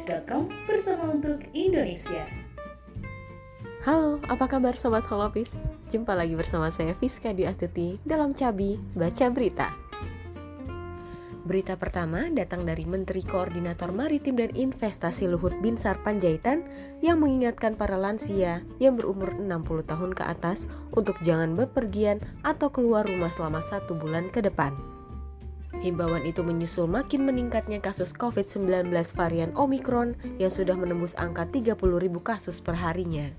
holopis.com bersama untuk Indonesia. Halo, apa kabar Sobat Holopis? Jumpa lagi bersama saya Fiska Dwi Astuti dalam Cabi Baca Berita. Berita pertama datang dari Menteri Koordinator Maritim dan Investasi Luhut Binsar Panjaitan yang mengingatkan para lansia yang berumur 60 tahun ke atas untuk jangan bepergian atau keluar rumah selama satu bulan ke depan. Himbauan itu menyusul makin meningkatnya kasus COVID-19 varian Omikron yang sudah menembus angka 30.000 kasus per harinya.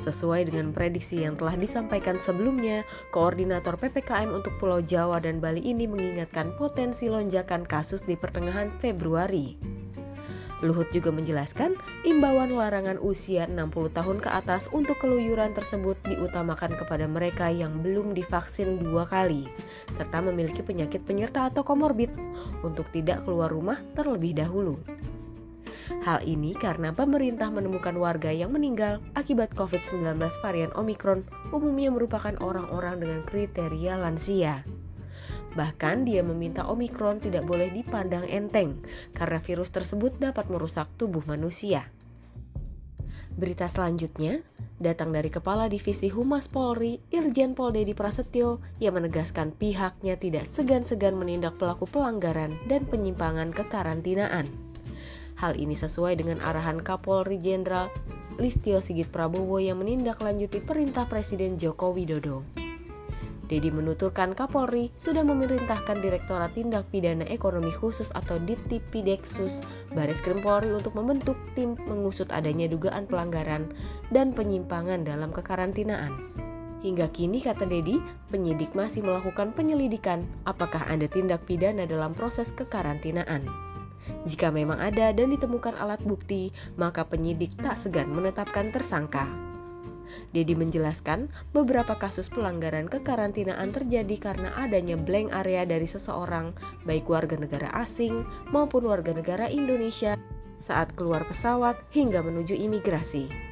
Sesuai dengan prediksi yang telah disampaikan sebelumnya, Koordinator PPKM untuk Pulau Jawa dan Bali ini mengingatkan potensi lonjakan kasus di pertengahan Februari. Luhut juga menjelaskan, imbauan larangan usia 60 tahun ke atas untuk keluyuran tersebut diutamakan kepada mereka yang belum divaksin dua kali, serta memiliki penyakit penyerta atau komorbid, untuk tidak keluar rumah terlebih dahulu. Hal ini karena pemerintah menemukan warga yang meninggal akibat COVID-19 varian Omikron umumnya merupakan orang-orang dengan kriteria lansia. Bahkan dia meminta Omikron tidak boleh dipandang enteng karena virus tersebut dapat merusak tubuh manusia. Berita selanjutnya datang dari Kepala Divisi Humas Polri, Irjen Pol Dedi Prasetyo, yang menegaskan pihaknya tidak segan-segan menindak pelaku pelanggaran dan penyimpangan kekarantinaan. Hal ini sesuai dengan arahan Kapolri Jenderal Listio Sigit Prabowo yang menindaklanjuti perintah Presiden Joko Widodo. Dedi menuturkan Kapolri sudah memerintahkan Direktorat Tindak Pidana Ekonomi Khusus atau Ditipideksus Baris Krim Polri untuk membentuk tim mengusut adanya dugaan pelanggaran dan penyimpangan dalam kekarantinaan. Hingga kini, kata Dedi, penyidik masih melakukan penyelidikan apakah ada tindak pidana dalam proses kekarantinaan. Jika memang ada dan ditemukan alat bukti, maka penyidik tak segan menetapkan tersangka. Dedi menjelaskan beberapa kasus pelanggaran kekarantinaan terjadi karena adanya blank area dari seseorang, baik warga negara asing maupun warga negara Indonesia saat keluar pesawat hingga menuju imigrasi.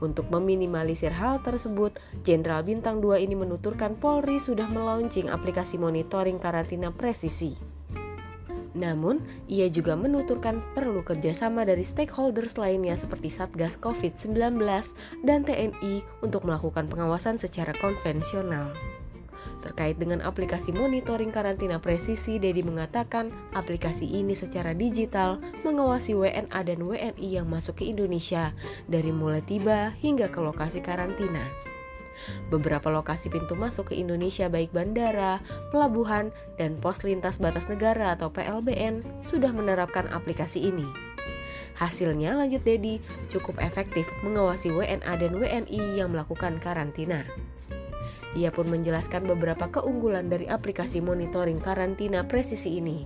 Untuk meminimalisir hal tersebut, Jenderal Bintang 2 ini menuturkan Polri sudah melaunching aplikasi monitoring karantina presisi. Namun, ia juga menuturkan perlu kerjasama dari stakeholders lainnya seperti Satgas COVID-19 dan TNI untuk melakukan pengawasan secara konvensional. Terkait dengan aplikasi monitoring karantina presisi, Dedi mengatakan aplikasi ini secara digital mengawasi WNA dan WNI yang masuk ke Indonesia dari mulai tiba hingga ke lokasi karantina. Beberapa lokasi pintu masuk ke Indonesia baik bandara, pelabuhan, dan pos lintas batas negara atau PLBN sudah menerapkan aplikasi ini. Hasilnya, lanjut Dedi, cukup efektif mengawasi WNA dan WNI yang melakukan karantina. Ia pun menjelaskan beberapa keunggulan dari aplikasi monitoring karantina presisi ini,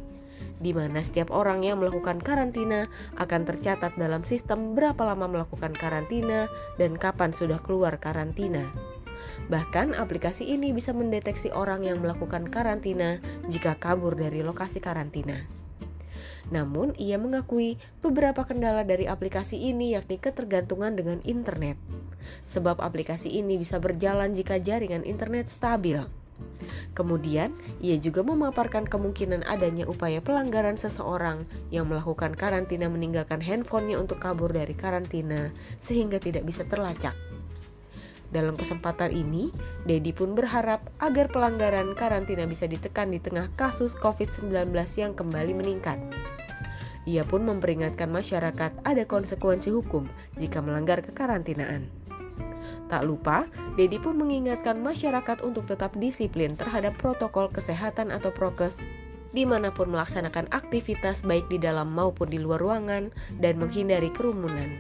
di mana setiap orang yang melakukan karantina akan tercatat dalam sistem berapa lama melakukan karantina dan kapan sudah keluar karantina. Bahkan aplikasi ini bisa mendeteksi orang yang melakukan karantina jika kabur dari lokasi karantina. Namun, ia mengakui beberapa kendala dari aplikasi ini yakni ketergantungan dengan internet. Sebab aplikasi ini bisa berjalan jika jaringan internet stabil. Kemudian, ia juga memaparkan kemungkinan adanya upaya pelanggaran seseorang yang melakukan karantina meninggalkan handphonenya untuk kabur dari karantina sehingga tidak bisa terlacak. Dalam kesempatan ini, Dedi pun berharap agar pelanggaran karantina bisa ditekan di tengah kasus COVID-19 yang kembali meningkat. Ia pun memperingatkan masyarakat ada konsekuensi hukum jika melanggar kekarantinaan. Tak lupa, Dedi pun mengingatkan masyarakat untuk tetap disiplin terhadap protokol kesehatan atau prokes di mana pun melaksanakan aktivitas baik di dalam maupun di luar ruangan dan menghindari kerumunan.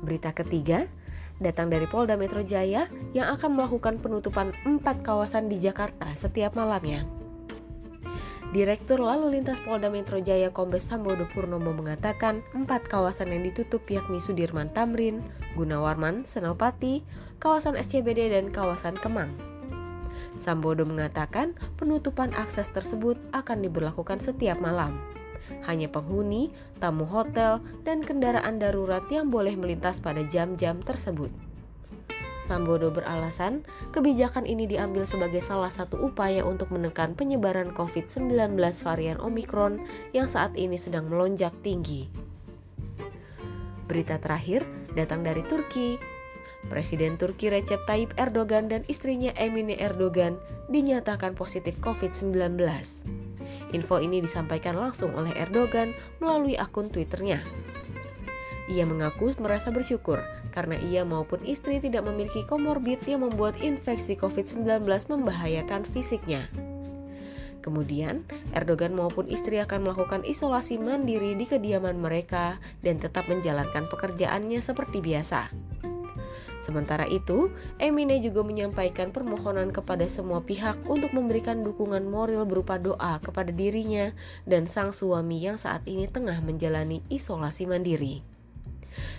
Berita ketiga, datang dari Polda Metro Jaya yang akan melakukan penutupan empat kawasan di Jakarta setiap malamnya. Direktur Lalu Lintas Polda Metro Jaya Kombes Sambodo Purnomo mengatakan empat kawasan yang ditutup yakni Sudirman Tamrin, Gunawarman, Senopati, kawasan SCBD, dan kawasan Kemang. Sambodo mengatakan penutupan akses tersebut akan diberlakukan setiap malam hanya penghuni, tamu hotel, dan kendaraan darurat yang boleh melintas pada jam-jam tersebut. Sambodo beralasan, kebijakan ini diambil sebagai salah satu upaya untuk menekan penyebaran COVID-19 varian Omikron yang saat ini sedang melonjak tinggi. Berita terakhir datang dari Turki. Presiden Turki Recep Tayyip Erdogan dan istrinya Emine Erdogan dinyatakan positif COVID-19. Info ini disampaikan langsung oleh Erdogan melalui akun Twitternya. Ia mengaku merasa bersyukur karena ia maupun istri tidak memiliki komorbid yang membuat infeksi COVID-19 membahayakan fisiknya. Kemudian, Erdogan maupun istri akan melakukan isolasi mandiri di kediaman mereka dan tetap menjalankan pekerjaannya seperti biasa. Sementara itu, Emine juga menyampaikan permohonan kepada semua pihak untuk memberikan dukungan moral berupa doa kepada dirinya dan sang suami yang saat ini tengah menjalani isolasi mandiri.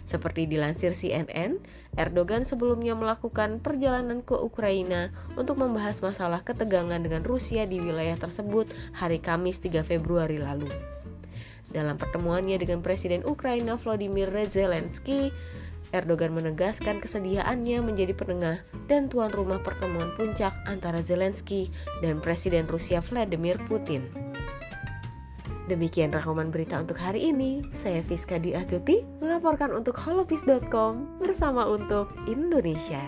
Seperti dilansir CNN, Erdogan sebelumnya melakukan perjalanan ke Ukraina untuk membahas masalah ketegangan dengan Rusia di wilayah tersebut hari Kamis 3 Februari lalu. Dalam pertemuannya dengan Presiden Ukraina Volodymyr Zelensky, Erdogan menegaskan kesediaannya menjadi penengah dan tuan rumah pertemuan puncak antara Zelensky dan Presiden Rusia Vladimir Putin. Demikian rekaman berita untuk hari ini. Saya Fiska Dwi Astuti melaporkan untuk holopis.com bersama untuk Indonesia.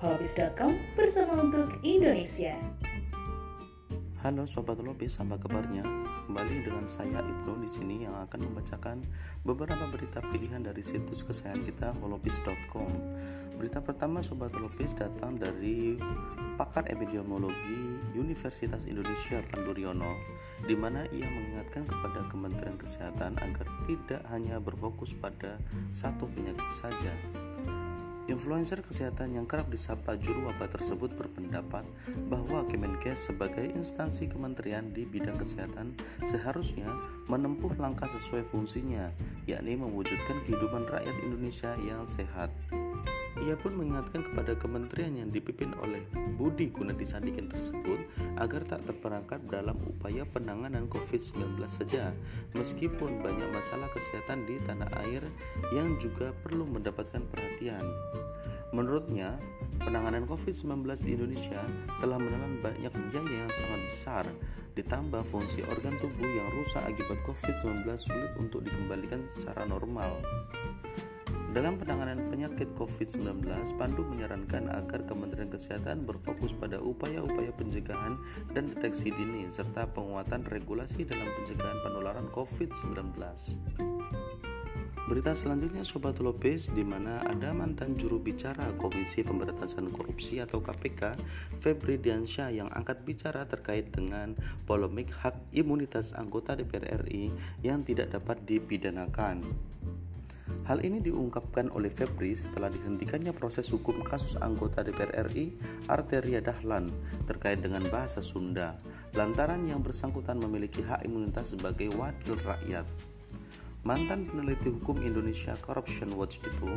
Holopis.com bersama untuk Indonesia. Halo sobat Lopis, apa kabarnya? Kembali dengan saya Ibnu di sini yang akan membacakan beberapa berita pilihan dari situs kesayangan kita holopis.com. Berita pertama sobat Lopis datang dari pakar epidemiologi Universitas Indonesia Panduryono di mana ia mengingatkan kepada Kementerian Kesehatan agar tidak hanya berfokus pada satu penyakit saja, Influencer kesehatan yang kerap disapa juru wabah tersebut berpendapat bahwa Kemenkes sebagai instansi kementerian di bidang kesehatan seharusnya menempuh langkah sesuai fungsinya, yakni mewujudkan kehidupan rakyat Indonesia yang sehat. Ia pun mengingatkan kepada kementerian yang dipimpin oleh Budi Gunadisadikin tersebut agar tak terperangkap dalam upaya penanganan COVID-19 saja, meskipun banyak masalah kesehatan di tanah air yang juga perlu mendapatkan perhatian. Menurutnya, penanganan COVID-19 di Indonesia telah menelan banyak biaya yang sangat besar, ditambah fungsi organ tubuh yang rusak akibat COVID-19 sulit untuk dikembalikan secara normal. Dalam penanganan penyakit COVID-19, Pandu menyarankan agar Kementerian Kesehatan berfokus pada upaya-upaya pencegahan dan deteksi dini serta penguatan regulasi dalam pencegahan penularan COVID-19. Berita selanjutnya Sobat Lopez di mana ada mantan juru bicara Komisi Pemberantasan Korupsi atau KPK Febri Diansyah yang angkat bicara terkait dengan polemik hak imunitas anggota DPR RI yang tidak dapat dipidanakan. Hal ini diungkapkan oleh Febri setelah dihentikannya proses hukum kasus anggota DPR RI Arteria Dahlan terkait dengan bahasa Sunda, lantaran yang bersangkutan memiliki hak imunitas sebagai wakil rakyat. Mantan peneliti hukum Indonesia Corruption Watch itu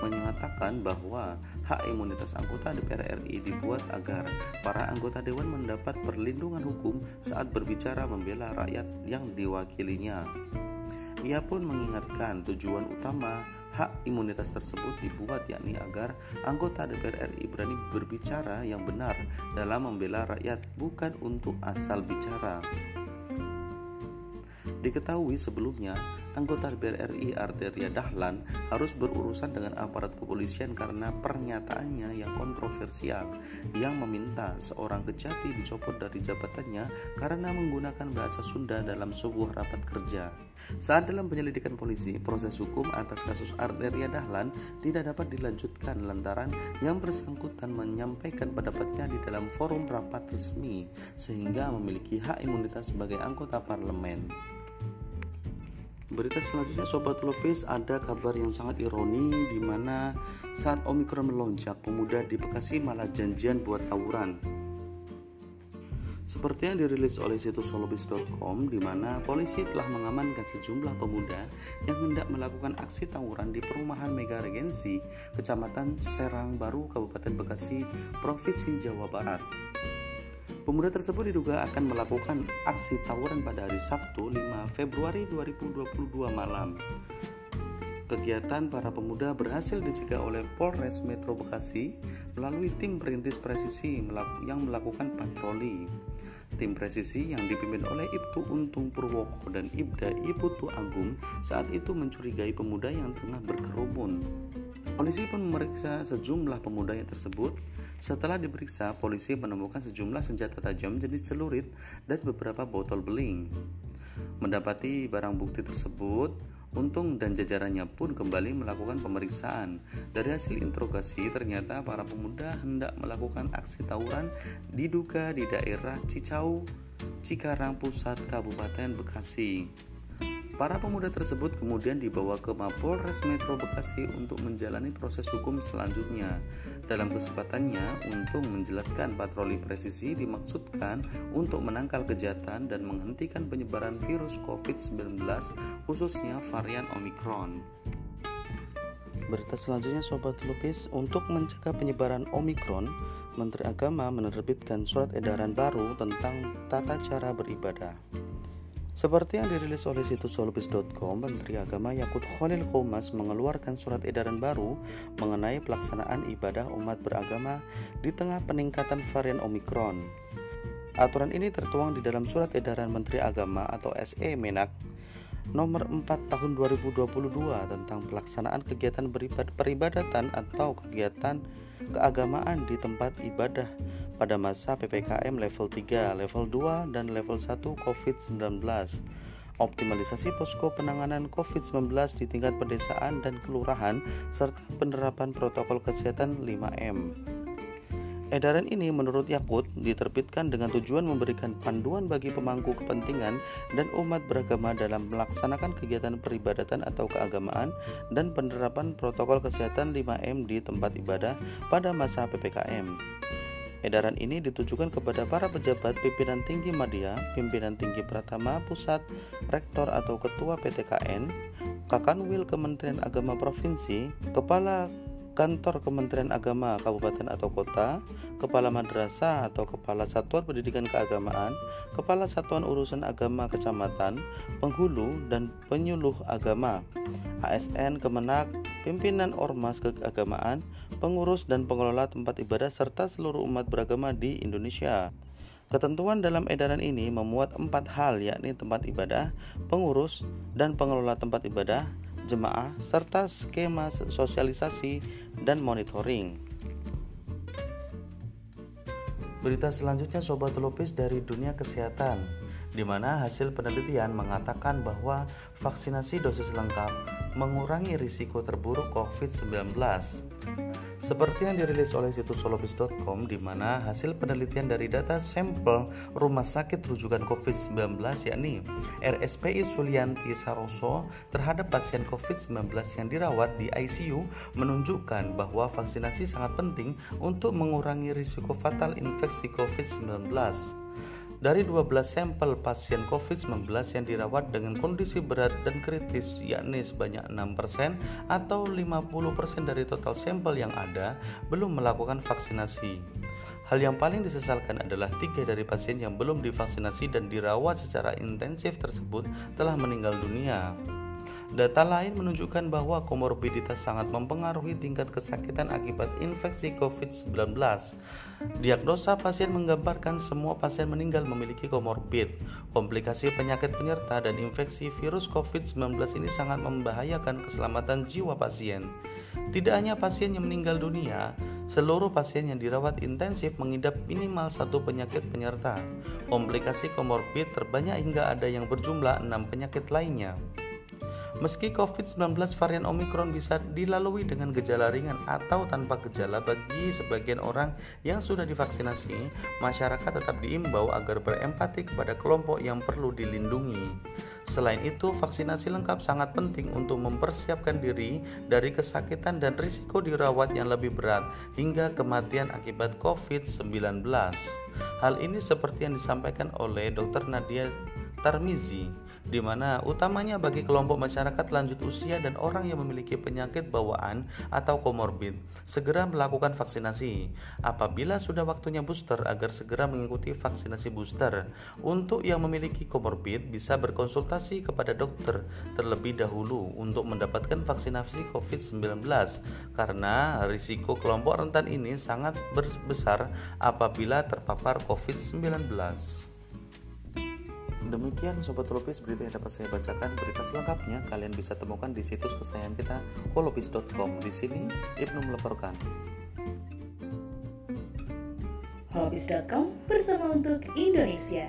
menyatakan bahwa hak imunitas anggota DPR RI dibuat agar para anggota dewan mendapat perlindungan hukum saat berbicara membela rakyat yang diwakilinya. Ia pun mengingatkan tujuan utama hak imunitas tersebut dibuat yakni agar anggota DPR RI berani berbicara yang benar dalam membela rakyat bukan untuk asal bicara. Diketahui sebelumnya, anggota DPR RI Arteria Dahlan harus berurusan dengan aparat kepolisian karena pernyataannya yang kontroversial yang meminta seorang kejati dicopot dari jabatannya karena menggunakan bahasa Sunda dalam sebuah rapat kerja. Saat dalam penyelidikan polisi, proses hukum atas kasus Arteria Dahlan tidak dapat dilanjutkan lantaran yang bersangkutan menyampaikan pendapatnya di dalam forum rapat resmi sehingga memiliki hak imunitas sebagai anggota parlemen. Berita selanjutnya Sobat Lopez ada kabar yang sangat ironi di mana saat Omikron melonjak pemuda di Bekasi malah janjian buat tawuran. Seperti yang dirilis oleh situs solobis.com di mana polisi telah mengamankan sejumlah pemuda yang hendak melakukan aksi tawuran di perumahan Mega Regensi, Kecamatan Serang Baru, Kabupaten Bekasi, Provinsi Jawa Barat. Pemuda tersebut diduga akan melakukan aksi tawuran pada hari Sabtu 5 Februari 2022 malam. Kegiatan para pemuda berhasil dicegah oleh Polres Metro Bekasi melalui tim perintis presisi yang melakukan patroli. Tim presisi yang dipimpin oleh Ibtu Untung Purwoko dan Ibda Iputu Agung saat itu mencurigai pemuda yang tengah berkerumun. Polisi pun memeriksa sejumlah pemuda yang tersebut. Setelah diperiksa, polisi menemukan sejumlah senjata tajam jenis celurit dan beberapa botol beling. Mendapati barang bukti tersebut, Untung dan jajarannya pun kembali melakukan pemeriksaan. Dari hasil interogasi, ternyata para pemuda hendak melakukan aksi tawuran diduga di daerah Cicau, Cikarang Pusat, Kabupaten Bekasi. Para pemuda tersebut kemudian dibawa ke Mapolres Metro Bekasi untuk menjalani proses hukum selanjutnya. Dalam kesempatannya, Untung menjelaskan patroli presisi dimaksudkan untuk menangkal kejahatan dan menghentikan penyebaran virus COVID-19 khususnya varian Omicron. Berita selanjutnya Sobat Lupis, untuk mencegah penyebaran Omicron, Menteri Agama menerbitkan surat edaran baru tentang tata cara beribadah. Seperti yang dirilis oleh situs solubis.com, Menteri Agama Yakut Khalil Qomas mengeluarkan surat edaran baru mengenai pelaksanaan ibadah umat beragama di tengah peningkatan varian Omikron. Aturan ini tertuang di dalam surat edaran Menteri Agama atau SE Menak nomor 4 tahun 2022 tentang pelaksanaan kegiatan peribadatan atau kegiatan keagamaan di tempat ibadah pada masa PPKM level 3, level 2, dan level 1 COVID-19. Optimalisasi posko penanganan COVID-19 di tingkat pedesaan dan kelurahan serta penerapan protokol kesehatan 5M. Edaran ini menurut Yakut diterbitkan dengan tujuan memberikan panduan bagi pemangku kepentingan dan umat beragama dalam melaksanakan kegiatan peribadatan atau keagamaan dan penerapan protokol kesehatan 5M di tempat ibadah pada masa PPKM. Edaran ini ditujukan kepada para pejabat pimpinan tinggi media, pimpinan tinggi Pratama Pusat, rektor atau ketua PTKN, Kakanwil Kementerian Agama Provinsi, kepala kantor Kementerian Agama Kabupaten atau Kota, Kepala Madrasah atau Kepala Satuan Pendidikan Keagamaan, Kepala Satuan Urusan Agama Kecamatan, Penghulu dan Penyuluh Agama, ASN Kemenak, pimpinan Ormas Keagamaan, pengurus dan pengelola tempat ibadah serta seluruh umat beragama di Indonesia. Ketentuan dalam edaran ini memuat empat hal yakni tempat ibadah, pengurus, dan pengelola tempat ibadah, jemaah, serta skema sosialisasi dan monitoring. Berita selanjutnya Sobat Lopis dari dunia kesehatan, di mana hasil penelitian mengatakan bahwa vaksinasi dosis lengkap mengurangi risiko terburuk COVID-19. Seperti yang dirilis oleh situs solobis.com di mana hasil penelitian dari data sampel rumah sakit rujukan COVID-19 yakni RSPI Sulianti Saroso terhadap pasien COVID-19 yang dirawat di ICU menunjukkan bahwa vaksinasi sangat penting untuk mengurangi risiko fatal infeksi COVID-19. Dari 12 sampel pasien COVID-19 yang dirawat dengan kondisi berat dan kritis yakni sebanyak 6% atau 50% dari total sampel yang ada belum melakukan vaksinasi. Hal yang paling disesalkan adalah tiga dari pasien yang belum divaksinasi dan dirawat secara intensif tersebut telah meninggal dunia. Data lain menunjukkan bahwa komorbiditas sangat mempengaruhi tingkat kesakitan akibat infeksi COVID-19. Diagnosa pasien menggambarkan semua pasien meninggal memiliki komorbid. Komplikasi penyakit penyerta dan infeksi virus COVID-19 ini sangat membahayakan keselamatan jiwa pasien. Tidak hanya pasien yang meninggal dunia, seluruh pasien yang dirawat intensif mengidap minimal satu penyakit penyerta. Komplikasi komorbid terbanyak hingga ada yang berjumlah enam penyakit lainnya. Meski COVID-19 varian Omicron bisa dilalui dengan gejala ringan atau tanpa gejala bagi sebagian orang yang sudah divaksinasi, masyarakat tetap diimbau agar berempati kepada kelompok yang perlu dilindungi. Selain itu, vaksinasi lengkap sangat penting untuk mempersiapkan diri dari kesakitan dan risiko dirawat yang lebih berat hingga kematian akibat COVID-19. Hal ini seperti yang disampaikan oleh Dr. Nadia Tarmizi, di mana utamanya bagi kelompok masyarakat lanjut usia dan orang yang memiliki penyakit bawaan atau komorbid, segera melakukan vaksinasi. Apabila sudah waktunya booster, agar segera mengikuti vaksinasi booster. Untuk yang memiliki komorbid, bisa berkonsultasi kepada dokter terlebih dahulu untuk mendapatkan vaksinasi COVID-19 karena risiko kelompok rentan ini sangat besar apabila terpapar COVID-19. Demikian Sobat Holopis berita yang dapat saya bacakan. Berita selengkapnya kalian bisa temukan di situs kesayangan kita holopis.com. Di sini Ibnu melaporkan. Holopis.com bersama untuk Indonesia.